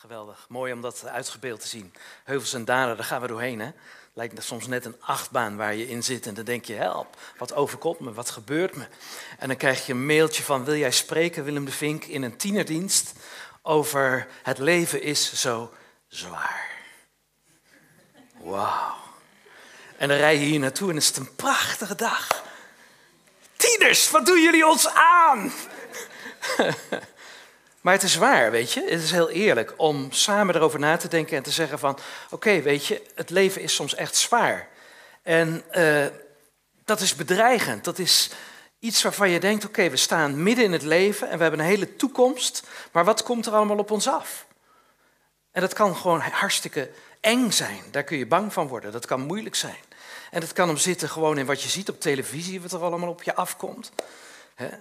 Geweldig. Mooi om dat uitgebeeld te zien. Heuvels en dalen, daar gaan we doorheen. Hè? Lijkt soms net een achtbaan waar je in zit. En dan denk je, help, wat overkomt me, wat gebeurt me? En dan krijg je een mailtje van, wil jij spreken, Willem de Vink, in een tienerdienst over het leven is zo zwaar. Wauw. En dan rij je hier naartoe en het is een prachtige dag. Tieners, wat doen jullie ons aan? Maar het is waar, weet je. Het is heel eerlijk om samen erover na te denken en te zeggen van... oké, weet je, het leven is soms echt zwaar. En uh, dat is bedreigend. Dat is iets waarvan je denkt, oké, we staan midden in het leven... en we hebben een hele toekomst. Maar wat komt er allemaal op ons af? En dat kan gewoon hartstikke eng zijn. Daar kun je bang van worden. Dat kan moeilijk zijn. En dat kan hem zitten gewoon in wat je ziet op televisie... wat er allemaal op je afkomt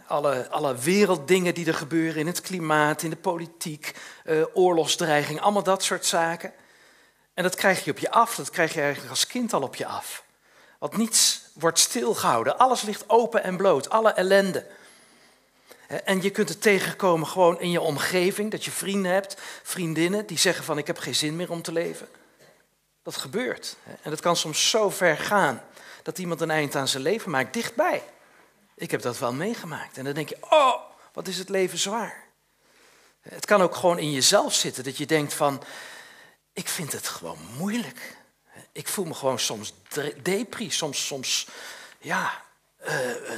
alle, alle werelddingen die er gebeuren in het klimaat, in de politiek, uh, oorlogsdreiging, allemaal dat soort zaken. En dat krijg je op je af, dat krijg je eigenlijk als kind al op je af. Want niets wordt stilgehouden, alles ligt open en bloot, alle ellende. En je kunt het tegenkomen gewoon in je omgeving, dat je vrienden hebt, vriendinnen die zeggen van ik heb geen zin meer om te leven. Dat gebeurt. En dat kan soms zo ver gaan dat iemand een eind aan zijn leven maakt, dichtbij. Ik heb dat wel meegemaakt. En dan denk je, oh, wat is het leven zwaar. Het kan ook gewoon in jezelf zitten, dat je denkt van, ik vind het gewoon moeilijk. Ik voel me gewoon soms depri, soms, soms ja, uh,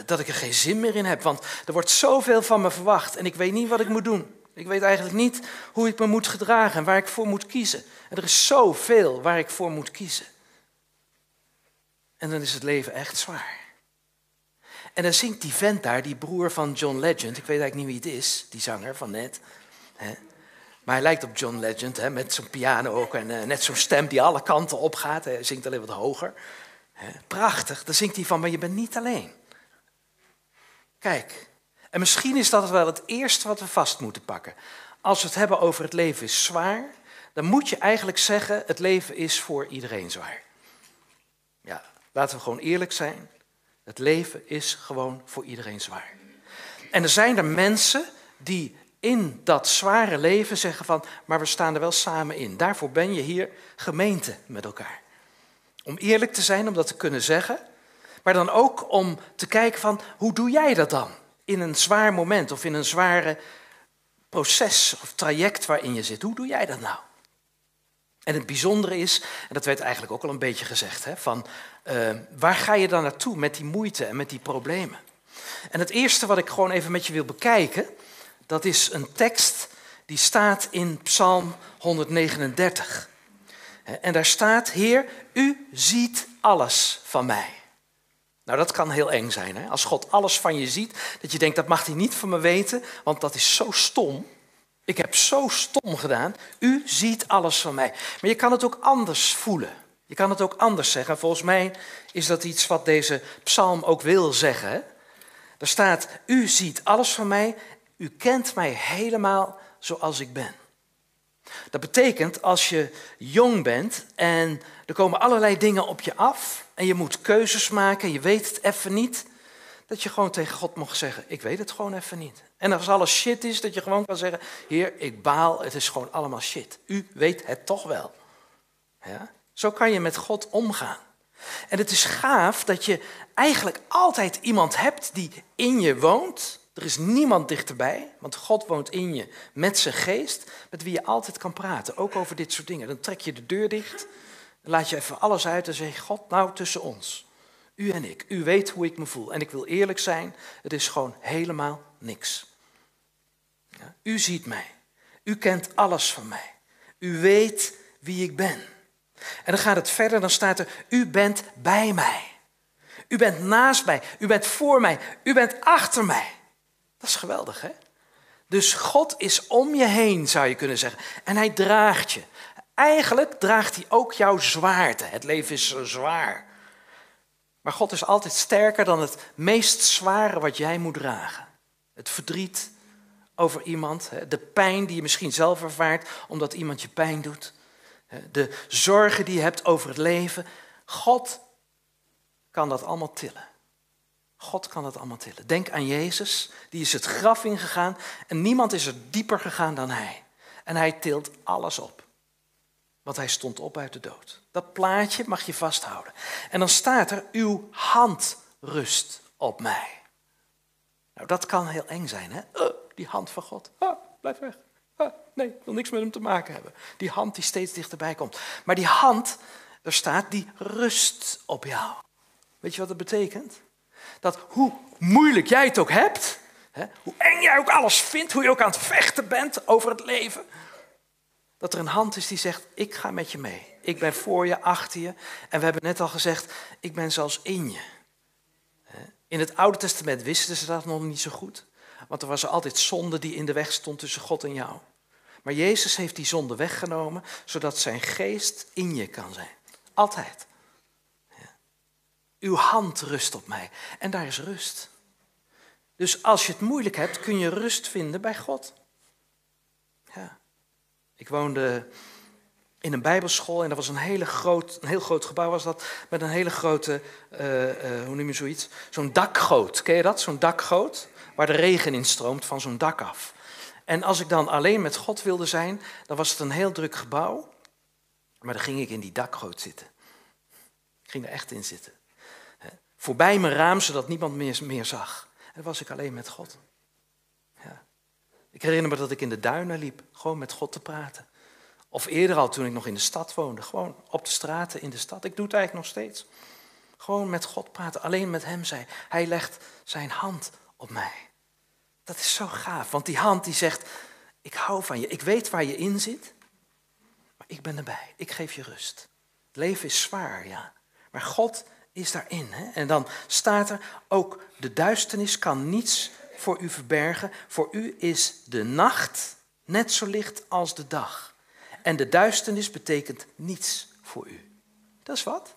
dat ik er geen zin meer in heb. Want er wordt zoveel van me verwacht en ik weet niet wat ik moet doen. Ik weet eigenlijk niet hoe ik me moet gedragen en waar ik voor moet kiezen. En er is zoveel waar ik voor moet kiezen. En dan is het leven echt zwaar. En dan zingt die vent daar, die broer van John Legend. Ik weet eigenlijk niet wie het is, die zanger van net. Hè? Maar hij lijkt op John Legend, hè, met zo'n piano ook. En uh, net zo'n stem die alle kanten opgaat. Hij zingt alleen wat hoger. Hè? Prachtig. Dan zingt hij van, maar je bent niet alleen. Kijk, en misschien is dat wel het eerste wat we vast moeten pakken. Als we het hebben over het leven is zwaar, dan moet je eigenlijk zeggen, het leven is voor iedereen zwaar. Ja, laten we gewoon eerlijk zijn. Het leven is gewoon voor iedereen zwaar. En er zijn er mensen die in dat zware leven zeggen van, maar we staan er wel samen in. Daarvoor ben je hier gemeente met elkaar. Om eerlijk te zijn, om dat te kunnen zeggen, maar dan ook om te kijken van, hoe doe jij dat dan? In een zwaar moment of in een zware proces of traject waarin je zit. Hoe doe jij dat nou? En het bijzondere is, en dat werd eigenlijk ook al een beetje gezegd, hè, van uh, waar ga je dan naartoe met die moeite en met die problemen? En het eerste wat ik gewoon even met je wil bekijken, dat is een tekst die staat in Psalm 139. En daar staat, Heer, u ziet alles van mij. Nou, dat kan heel eng zijn. Hè? Als God alles van je ziet, dat je denkt, dat mag hij niet van me weten, want dat is zo stom. Ik heb zo stom gedaan. U ziet alles van mij. Maar je kan het ook anders voelen. Je kan het ook anders zeggen. Volgens mij is dat iets wat deze psalm ook wil zeggen. Er staat, u ziet alles van mij. U kent mij helemaal zoals ik ben. Dat betekent als je jong bent en er komen allerlei dingen op je af en je moet keuzes maken, je weet het even niet, dat je gewoon tegen God mag zeggen, ik weet het gewoon even niet. En als alles shit is, dat je gewoon kan zeggen, Heer, ik baal, het is gewoon allemaal shit. U weet het toch wel. Ja? Zo kan je met God omgaan. En het is gaaf dat je eigenlijk altijd iemand hebt die in je woont. Er is niemand dichterbij, want God woont in je met zijn geest, met wie je altijd kan praten, ook over dit soort dingen. Dan trek je de deur dicht, laat je even alles uit en zeg God, nou tussen ons. U en ik, u weet hoe ik me voel. En ik wil eerlijk zijn, het is gewoon helemaal niks. Ja, u ziet mij. U kent alles van mij. U weet wie ik ben. En dan gaat het verder, dan staat er, u bent bij mij. U bent naast mij, u bent voor mij, u bent achter mij. Dat is geweldig, hè? Dus God is om je heen, zou je kunnen zeggen. En hij draagt je. Eigenlijk draagt hij ook jouw zwaarte. Het leven is zwaar. Maar God is altijd sterker dan het meest zware wat jij moet dragen. Het verdriet over iemand, de pijn die je misschien zelf ervaart omdat iemand je pijn doet, de zorgen die je hebt over het leven. God kan dat allemaal tillen. God kan dat allemaal tillen. Denk aan Jezus, die is het graf ingegaan en niemand is er dieper gegaan dan hij. En hij tilt alles op. Want hij stond op uit de dood. Dat plaatje mag je vasthouden. En dan staat er, uw hand rust op mij. Nou, dat kan heel eng zijn, hè? Uh, die hand van God. Ah, blijf weg. Ah, nee, ik wil niks met hem te maken hebben. Die hand die steeds dichterbij komt. Maar die hand, er staat, die rust op jou. Weet je wat dat betekent? Dat hoe moeilijk jij het ook hebt, hè, hoe eng jij ook alles vindt, hoe je ook aan het vechten bent over het leven, dat er een hand is die zegt, ik ga met je mee. Ik ben voor je, achter je. En we hebben net al gezegd, ik ben zelfs in je. In het Oude Testament wisten ze dat nog niet zo goed. Want er was altijd zonde die in de weg stond tussen God en jou. Maar Jezus heeft die zonde weggenomen, zodat zijn geest in je kan zijn. Altijd. Uw hand rust op mij. En daar is rust. Dus als je het moeilijk hebt, kun je rust vinden bij God. Ja. Ik woonde in een bijbelschool en dat was een, hele groot, een heel groot gebouw was dat, met een hele grote, uh, uh, hoe noem je zoiets? Zo'n dakgoot, ken je dat? Zo'n dakgoot, waar de regen in stroomt van zo'n dak af. En als ik dan alleen met God wilde zijn, dan was het een heel druk gebouw, maar dan ging ik in die dakgoot zitten. Ik ging er echt in zitten. Voorbij mijn raam, zodat niemand meer, meer zag. En dan was ik alleen met God. Ik herinner me dat ik in de duinen liep, gewoon met God te praten. Of eerder al toen ik nog in de stad woonde, gewoon op de straten in de stad. Ik doe het eigenlijk nog steeds. Gewoon met God praten, alleen met Hem zijn. Hij legt zijn hand op mij. Dat is zo gaaf, want die hand die zegt, ik hou van je, ik weet waar je in zit, maar ik ben erbij, ik geef je rust. Het leven is zwaar, ja, maar God is daarin. Hè? En dan staat er ook, de duisternis kan niets voor u verbergen, voor u is de nacht net zo licht als de dag. En de duisternis betekent niets voor u. Dat is wat.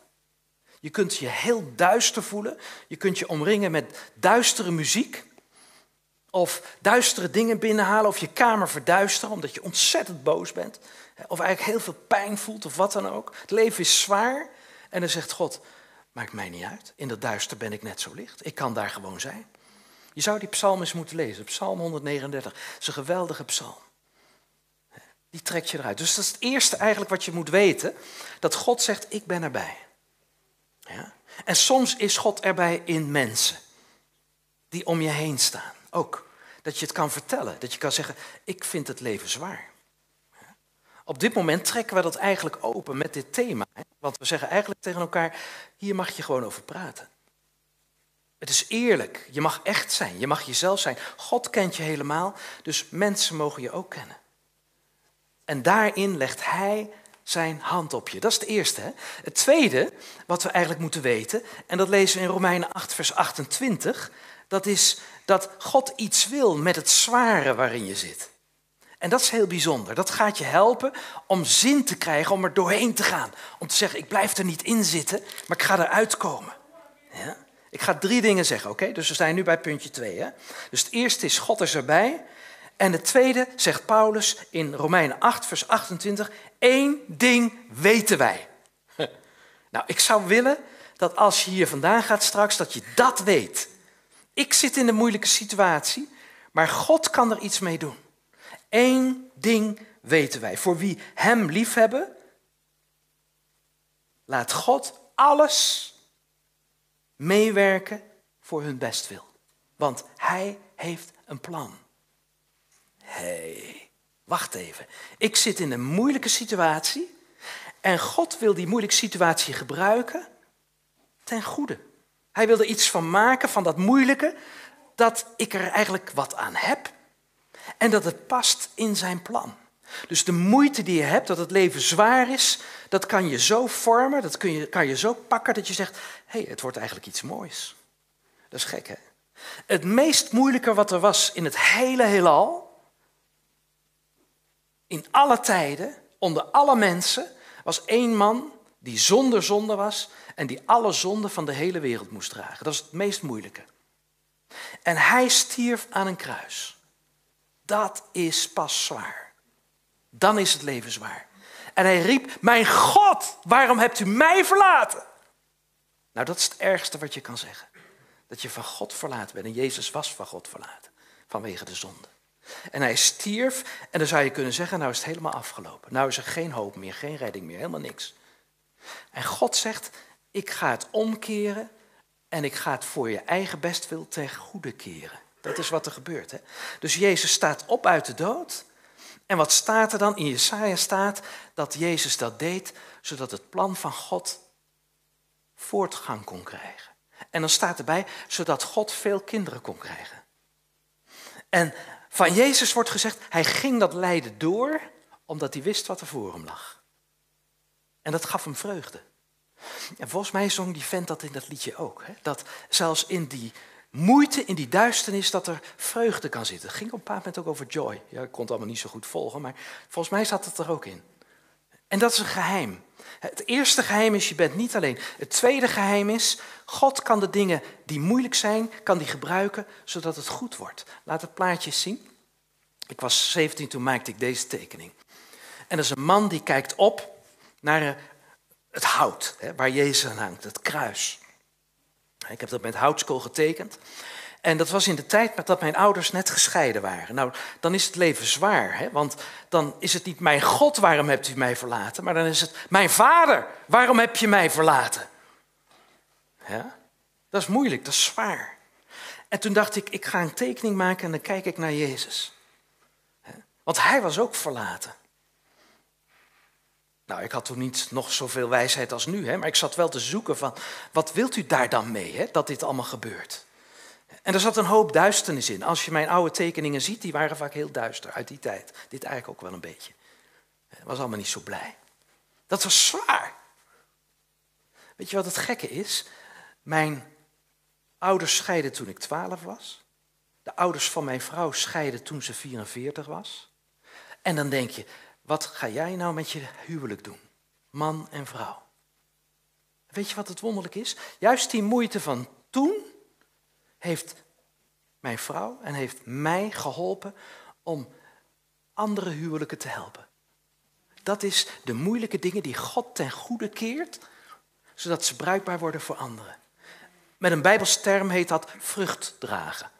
Je kunt je heel duister voelen. Je kunt je omringen met duistere muziek. Of duistere dingen binnenhalen. Of je kamer verduisteren omdat je ontzettend boos bent. Of eigenlijk heel veel pijn voelt of wat dan ook. Het leven is zwaar. En dan zegt God, maakt mij niet uit. In dat duister ben ik net zo licht. Ik kan daar gewoon zijn. Je zou die psalm eens moeten lezen. Psalm 139. Het is een geweldige psalm die trek je eruit. Dus dat is het eerste eigenlijk wat je moet weten. Dat God zegt, ik ben erbij. Ja? En soms is God erbij in mensen. Die om je heen staan. Ook. Dat je het kan vertellen. Dat je kan zeggen, ik vind het leven zwaar. Op dit moment trekken we dat eigenlijk open met dit thema. Want we zeggen eigenlijk tegen elkaar, hier mag je gewoon over praten. Het is eerlijk. Je mag echt zijn. Je mag jezelf zijn. God kent je helemaal. Dus mensen mogen je ook kennen. En daarin legt hij zijn hand op je. Dat is het eerste. Hè? Het tweede, wat we eigenlijk moeten weten, en dat lezen we in Romeinen 8, vers 28, dat is dat God iets wil met het zware waarin je zit. En dat is heel bijzonder. Dat gaat je helpen om zin te krijgen, om er doorheen te gaan. Om te zeggen, ik blijf er niet in zitten, maar ik ga eruit komen. Ja? Ik ga drie dingen zeggen, oké? Dus we zijn nu bij puntje twee. Hè? Dus het eerste is, God is erbij. En het tweede zegt Paulus in Romeinen 8, vers 28, één ding weten wij. Nou, ik zou willen dat als je hier vandaan gaat straks, dat je dat weet. Ik zit in een moeilijke situatie, maar God kan er iets mee doen. Eén ding weten wij. Voor wie Hem liefhebben, laat God alles meewerken voor hun bestwil. Want Hij heeft een plan hey, wacht even. Ik zit in een moeilijke situatie en God wil die moeilijke situatie gebruiken ten goede. Hij wil er iets van maken, van dat moeilijke, dat ik er eigenlijk wat aan heb en dat het past in zijn plan. Dus de moeite die je hebt, dat het leven zwaar is, dat kan je zo vormen, dat kun je, kan je zo pakken dat je zegt, hé, hey, het wordt eigenlijk iets moois. Dat is gek, hè? Het meest moeilijke wat er was in het hele heelal, in alle tijden, onder alle mensen, was één man die zonder zonde was en die alle zonden van de hele wereld moest dragen. Dat is het meest moeilijke. En hij stierf aan een kruis. Dat is pas zwaar. Dan is het leven zwaar. En hij riep, mijn God, waarom hebt u mij verlaten? Nou, dat is het ergste wat je kan zeggen. Dat je van God verlaten bent. En Jezus was van God verlaten, vanwege de zonde. En hij stierf en dan zou je kunnen zeggen, nou is het helemaal afgelopen. Nou is er geen hoop meer, geen redding meer, helemaal niks. En God zegt, ik ga het omkeren en ik ga het voor je eigen bestwil ten goede keren. Dat is wat er gebeurt. Hè? Dus Jezus staat op uit de dood. En wat staat er dan? In Jesaja staat dat Jezus dat deed, zodat het plan van God voortgang kon krijgen. En dan staat erbij, zodat God veel kinderen kon krijgen. En van Jezus wordt gezegd, hij ging dat lijden door, omdat hij wist wat er voor hem lag. En dat gaf hem vreugde. En volgens mij zong die vent dat in dat liedje ook. Hè? Dat zelfs in die moeite, in die duisternis, dat er vreugde kan zitten. Het ging op een bepaald moment ook over joy. Ja, ik kon het allemaal niet zo goed volgen, maar volgens mij zat het er ook in. En dat is een geheim. Het eerste geheim is, je bent niet alleen. Het tweede geheim is, God kan de dingen die moeilijk zijn, kan die gebruiken, zodat het goed wordt. Laat het plaatje zien. Ik was 17, toen maakte ik deze tekening. En dat is een man die kijkt op naar het hout, waar Jezus aan hangt, het kruis. Ik heb dat met houtskool getekend. En dat was in de tijd dat mijn ouders net gescheiden waren. Nou, dan is het leven zwaar, hè? want dan is het niet mijn God, waarom hebt u mij verlaten? Maar dan is het mijn vader, waarom heb je mij verlaten? Ja? Dat is moeilijk, dat is zwaar. En toen dacht ik, ik ga een tekening maken en dan kijk ik naar Jezus. Want hij was ook verlaten. Nou, ik had toen niet nog zoveel wijsheid als nu, hè, maar ik zat wel te zoeken van, wat wilt u daar dan mee, hè, dat dit allemaal gebeurt? En er zat een hoop duisternis in. Als je mijn oude tekeningen ziet, die waren vaak heel duister uit die tijd. Dit eigenlijk ook wel een beetje. Het was allemaal niet zo blij. Dat was zwaar. Weet je wat het gekke is? Mijn ouders scheiden toen ik 12 was. De ouders van mijn vrouw scheiden toen ze 44 was. En dan denk je, wat ga jij nou met je huwelijk doen? Man en vrouw. Weet je wat het wonderlijk is? Juist die moeite van toen heeft mijn vrouw en heeft mij geholpen om andere huwelijken te helpen. Dat is de moeilijke dingen die God ten goede keert, zodat ze bruikbaar worden voor anderen. Met een Bijbels term heet dat vrucht dragen.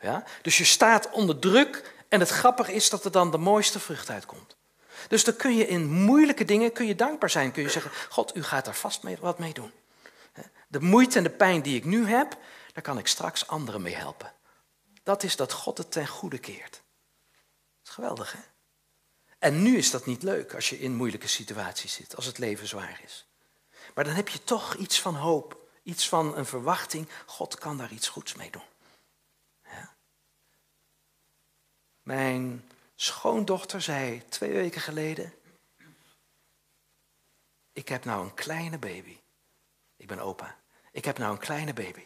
Ja? Dus je staat onder druk en het grappige is dat er dan de mooiste vrucht uitkomt. Dus dan kun je in moeilijke dingen kun je dankbaar zijn. Kun je zeggen, God, u gaat daar vast mee, wat mee doen. De moeite en de pijn die ik nu heb, daar kan ik straks anderen mee helpen. Dat is dat God het ten goede keert. Dat is geweldig, hè? En nu is dat niet leuk als je in moeilijke situaties zit, als het leven zwaar is. Maar dan heb je toch iets van hoop, iets van een verwachting. God kan daar iets goeds mee doen. Ja. Mijn schoondochter zei twee weken geleden: Ik heb nou een kleine baby. Ik ben opa. Ik heb nou een kleine baby.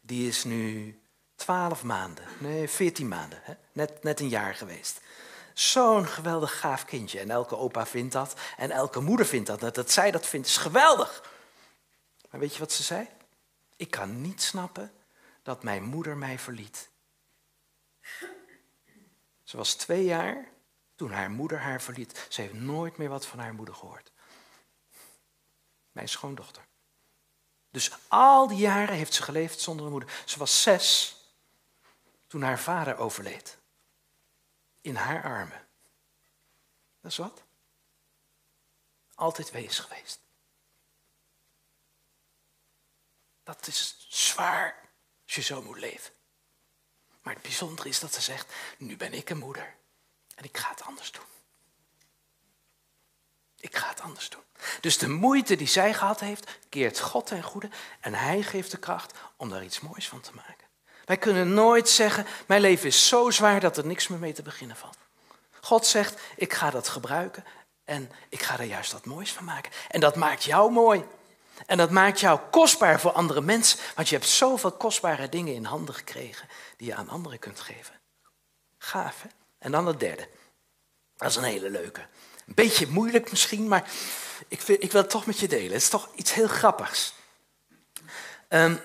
Die is nu twaalf maanden, nee, veertien maanden, hè? Net, net een jaar geweest. Zo'n geweldig gaaf kindje. En elke opa vindt dat. En elke moeder vindt dat. Dat zij dat vindt is geweldig. Maar weet je wat ze zei? Ik kan niet snappen dat mijn moeder mij verliet. Ze was twee jaar toen haar moeder haar verliet. Ze heeft nooit meer wat van haar moeder gehoord. Mijn schoondochter. Dus al die jaren heeft ze geleefd zonder een moeder. Ze was zes toen haar vader overleed. In haar armen. Dat is wat? Altijd wees geweest. Dat is zwaar als je zo moet leven. Maar het bijzondere is dat ze zegt, nu ben ik een moeder en ik ga het anders doen. Ik ga het anders doen. Dus de moeite die zij gehad heeft, keert God ten goede en hij geeft de kracht om daar iets moois van te maken. Wij kunnen nooit zeggen, mijn leven is zo zwaar dat er niks meer mee te beginnen valt. God zegt, ik ga dat gebruiken en ik ga er juist wat moois van maken. En dat maakt jou mooi. En dat maakt jou kostbaar voor andere mensen, want je hebt zoveel kostbare dingen in handen gekregen die je aan anderen kunt geven. Gaaf, hè? En dan het derde. Dat is een hele leuke. Een beetje moeilijk misschien, maar ik, vind, ik wil het toch met je delen. Het is toch iets heel grappigs. Um,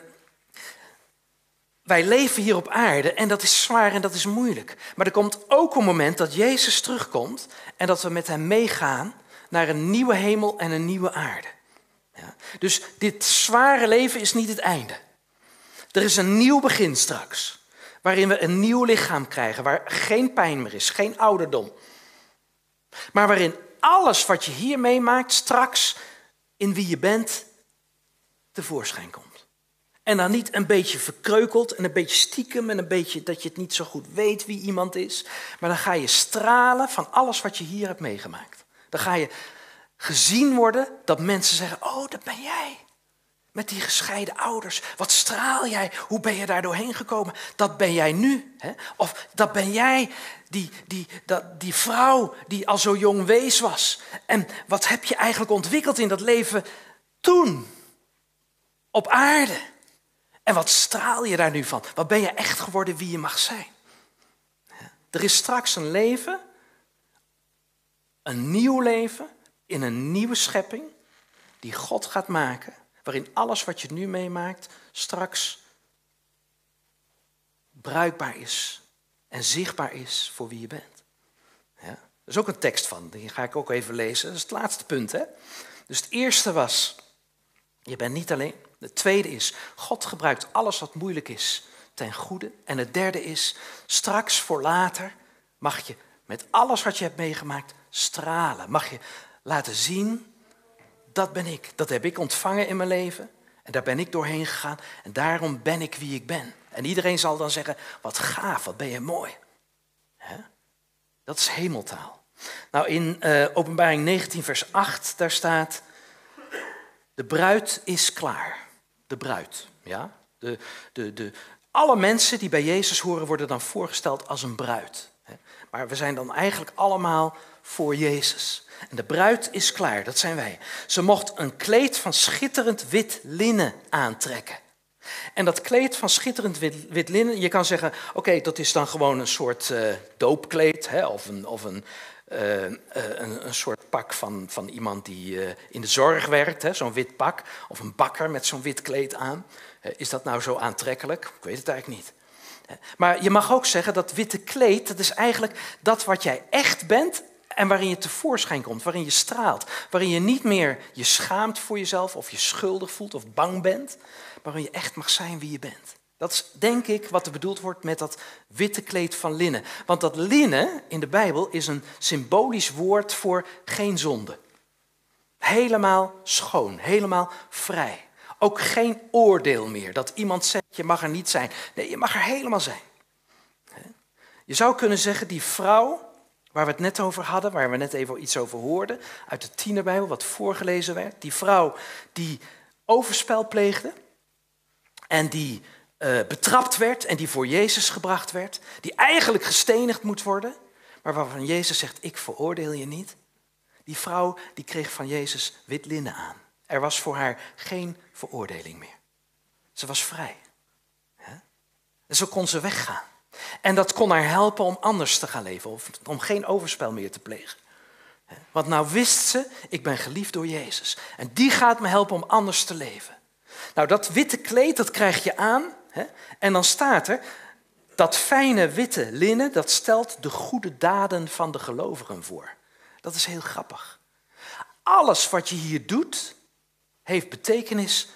wij leven hier op aarde en dat is zwaar en dat is moeilijk. Maar er komt ook een moment dat Jezus terugkomt en dat we met hem meegaan naar een nieuwe hemel en een nieuwe aarde. Dus dit zware leven is niet het einde. Er is een nieuw begin straks. Waarin we een nieuw lichaam krijgen, waar geen pijn meer is, geen ouderdom. Maar waarin alles wat je hier meemaakt straks in wie je bent tevoorschijn komt. En dan niet een beetje verkreukeld en een beetje stiekem en een beetje dat je het niet zo goed weet wie iemand is. Maar dan ga je stralen van alles wat je hier hebt meegemaakt. Dan ga je gezien worden dat mensen zeggen, oh dat ben jij. Met die gescheiden ouders. Wat straal jij? Hoe ben je daar doorheen gekomen? Dat ben jij nu. Hè? Of dat ben jij, die, die, dat, die vrouw die al zo jong wees was. En wat heb je eigenlijk ontwikkeld in dat leven toen? Op aarde. En wat straal je daar nu van? Wat ben je echt geworden wie je mag zijn? Er is straks een leven, een nieuw leven, in een nieuwe schepping, die God gaat maken waarin alles wat je nu meemaakt straks bruikbaar is en zichtbaar is voor wie je bent. Ja? Er is ook een tekst van, die ga ik ook even lezen. Dat is het laatste punt. Hè? Dus het eerste was, je bent niet alleen. Het tweede is, God gebruikt alles wat moeilijk is ten goede. En het derde is, straks voor later mag je met alles wat je hebt meegemaakt stralen. Mag je laten zien dat ben ik. Dat heb ik ontvangen in mijn leven. En daar ben ik doorheen gegaan. En daarom ben ik wie ik ben. En iedereen zal dan zeggen, wat gaaf, wat ben je mooi. Dat is hemeltaal. Nou, in uh, openbaring 19 vers 8, daar staat, de bruid is klaar. De bruid, ja. De, de, de, alle mensen die bij Jezus horen worden dan voorgesteld als een bruid. Maar we zijn dan eigenlijk allemaal voor Jezus. En de bruid is klaar, dat zijn wij. Ze mocht een kleed van schitterend wit linnen aantrekken. En dat kleed van schitterend wit, wit linnen, je kan zeggen, oké, dat is dan gewoon een soort uh, doopkleed, hè, of, een, of een, uh, een, een, soort pak van, van iemand die in de zorg werkt, zo'n wit pak, of een bakker met zo'n wit kleed aan. is dat nou zo aantrekkelijk? Ik weet het eigenlijk niet. Maar je mag ook zeggen dat witte kleed, dat is eigenlijk dat wat jij echt bent en waarin je tevoorschijn komt, waarin je straalt. Waarin je niet meer je schaamt voor jezelf of je schuldig voelt of bang bent. Maar waarin je echt mag zijn wie je bent. Dat is denk ik wat er bedoeld wordt met dat witte kleed van linnen. Want dat linnen in de Bijbel is een symbolisch woord voor geen zonde. Helemaal schoon, helemaal vrij. Ook geen oordeel meer. Dat iemand zegt, je mag er niet zijn. Nee, je mag er helemaal zijn. Je zou kunnen zeggen, die vrouw Waar we het net over hadden, waar we net even iets over hoorden, uit de tienerbijbel, wat voorgelezen werd. Die vrouw die overspel pleegde en die uh, betrapt werd en die voor Jezus gebracht werd. Die eigenlijk gestenigd moet worden, maar waarvan Jezus zegt, ik veroordeel je niet. Die vrouw die kreeg van Jezus wit linnen aan. Er was voor haar geen veroordeling meer. Ze was vrij. En zo kon ze weggaan. En dat kon haar helpen om anders te gaan leven, of om geen overspel meer te plegen. Want nou wist ze, ik ben geliefd door Jezus. En die gaat me helpen om anders te leven. Nou, dat witte kleed, dat krijg je aan. Hè? En dan staat er, dat fijne witte linnen, dat stelt de goede daden van de gelovigen voor. Dat is heel grappig. Alles wat je hier doet, heeft betekenis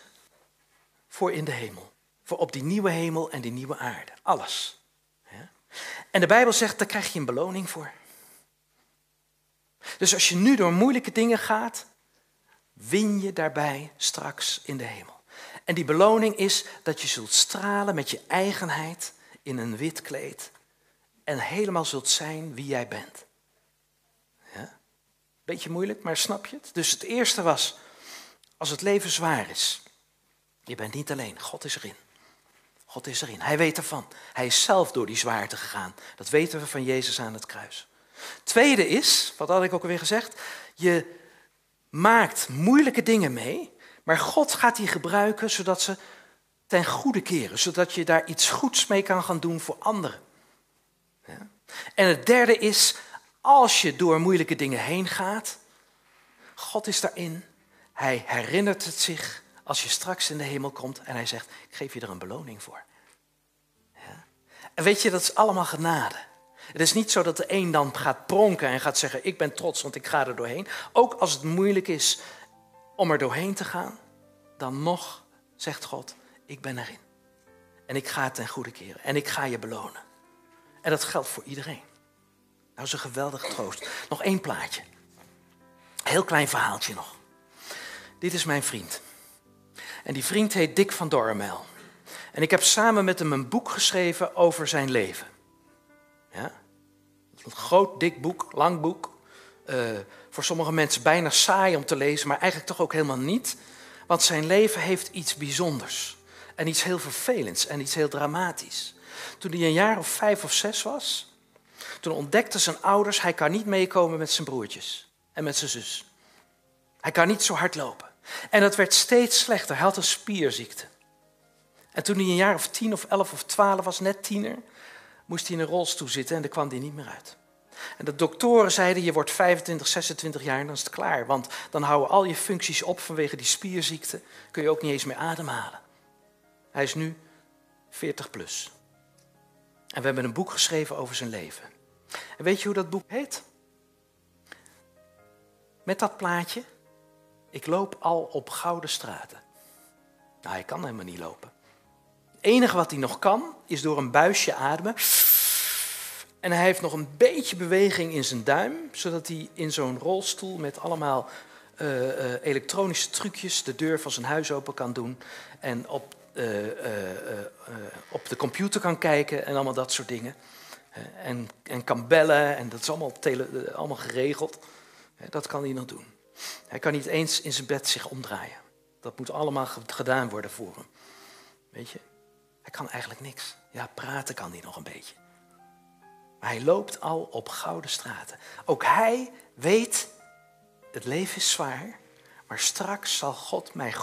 voor in de hemel. Voor op die nieuwe hemel en die nieuwe aarde. Alles. En de Bijbel zegt, daar krijg je een beloning voor. Dus als je nu door moeilijke dingen gaat, win je daarbij straks in de hemel. En die beloning is dat je zult stralen met je eigenheid in een wit kleed en helemaal zult zijn wie jij bent. Ja? Beetje moeilijk, maar snap je het? Dus het eerste was, als het leven zwaar is, je bent niet alleen, God is erin. God is erin. Hij weet ervan. Hij is zelf door die zwaarte gegaan. Dat weten we van Jezus aan het kruis. Tweede is, wat had ik ook alweer gezegd, je maakt moeilijke dingen mee, maar God gaat die gebruiken zodat ze ten goede keren, zodat je daar iets goeds mee kan gaan doen voor anderen. Ja? En het derde is, als je door moeilijke dingen heen gaat, God is daarin. Hij herinnert het zich als je straks in de hemel komt en hij zegt, ik geef je er een beloning voor. Ja. En weet je, dat is allemaal genade. Het is niet zo dat de een dan gaat pronken en gaat zeggen, ik ben trots, want ik ga er doorheen. Ook als het moeilijk is om er doorheen te gaan, dan nog zegt God, ik ben erin. En ik ga het ten goede keren. En ik ga je belonen. En dat geldt voor iedereen. Nou, is een geweldige troost. Nog één plaatje. Heel klein verhaaltje nog. Dit is mijn vriend. En die vriend heet Dick van Dormel. En ik heb samen met hem een boek geschreven over zijn leven. Ja? Een groot, dik boek, lang boek. Uh, voor sommige mensen bijna saai om te lezen, maar eigenlijk toch ook helemaal niet. Want zijn leven heeft iets bijzonders. En iets heel vervelends en iets heel dramatisch. Toen hij een jaar of vijf of zes was, toen ontdekten zijn ouders, hij kan niet meekomen met zijn broertjes en met zijn zus. Hij kan niet zo hard lopen. En het werd steeds slechter. Hij had een spierziekte. En toen hij een jaar of tien of elf of twaalf was, net tiener, moest hij in een rolstoel zitten en daar kwam hij niet meer uit. En de doktoren zeiden, je wordt 25, 26 jaar en dan is het klaar. Want dan houden al je functies op vanwege die spierziekte. Kun je ook niet eens meer ademhalen. Hij is nu 40 plus. En we hebben een boek geschreven over zijn leven. En weet je hoe dat boek heet? Met dat plaatje. Ik loop al op gouden straten. Nou, hij kan helemaal niet lopen. Het enige wat hij nog kan, is door een buisje ademen. En hij heeft nog een beetje beweging in zijn duim, zodat hij in zo'n rolstoel met allemaal uh, uh, elektronische trucjes de deur van zijn huis open kan doen. En op, uh, op de computer kan kijken en allemaal dat soort dingen. En, en kan bellen en dat is allemaal, allemaal geregeld. Dat kan hij nog doen. Hij kan niet eens in zijn bed zich omdraaien. Dat moet allemaal gedaan worden voor hem. Weet je? Hij kan eigenlijk niks. Ja, praten kan hij nog een beetje. Maar hij loopt al op gouden straten. Ook hij weet, het leven is zwaar, maar straks zal God mij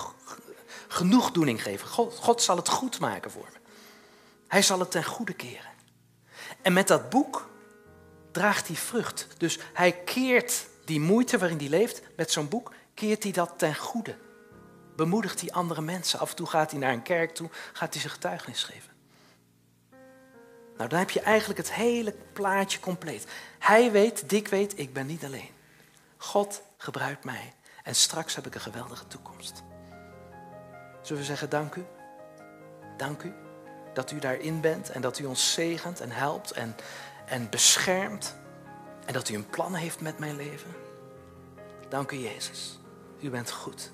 genoegdoening geven. God, God zal het goed maken voor me. Hij zal het ten goede keren. En met dat boek draagt hij vrucht. Dus hij keert die moeite waarin hij leeft, met zo'n boek, keert hij dat ten goede. Bemoedigt hij andere mensen. Af en toe gaat hij naar een kerk toe, gaat hij zijn getuigenis geven. Nou, dan heb je eigenlijk het hele plaatje compleet. Hij weet, Dick weet, ik ben niet alleen. God gebruikt mij. En straks heb ik een geweldige toekomst. Zullen we zeggen dank u? Dank u dat u daarin bent en dat u ons zegent en helpt en, en beschermt. En dat u een plan heeft met mijn leven. Dank u Jezus. U bent goed.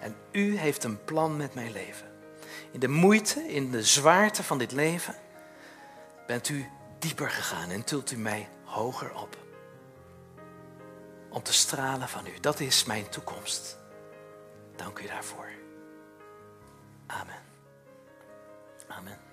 En u heeft een plan met mijn leven. In de moeite, in de zwaarte van dit leven bent u dieper gegaan en tilt u mij hoger op. Om te stralen van u. Dat is mijn toekomst. Dank u daarvoor. Amen. Amen.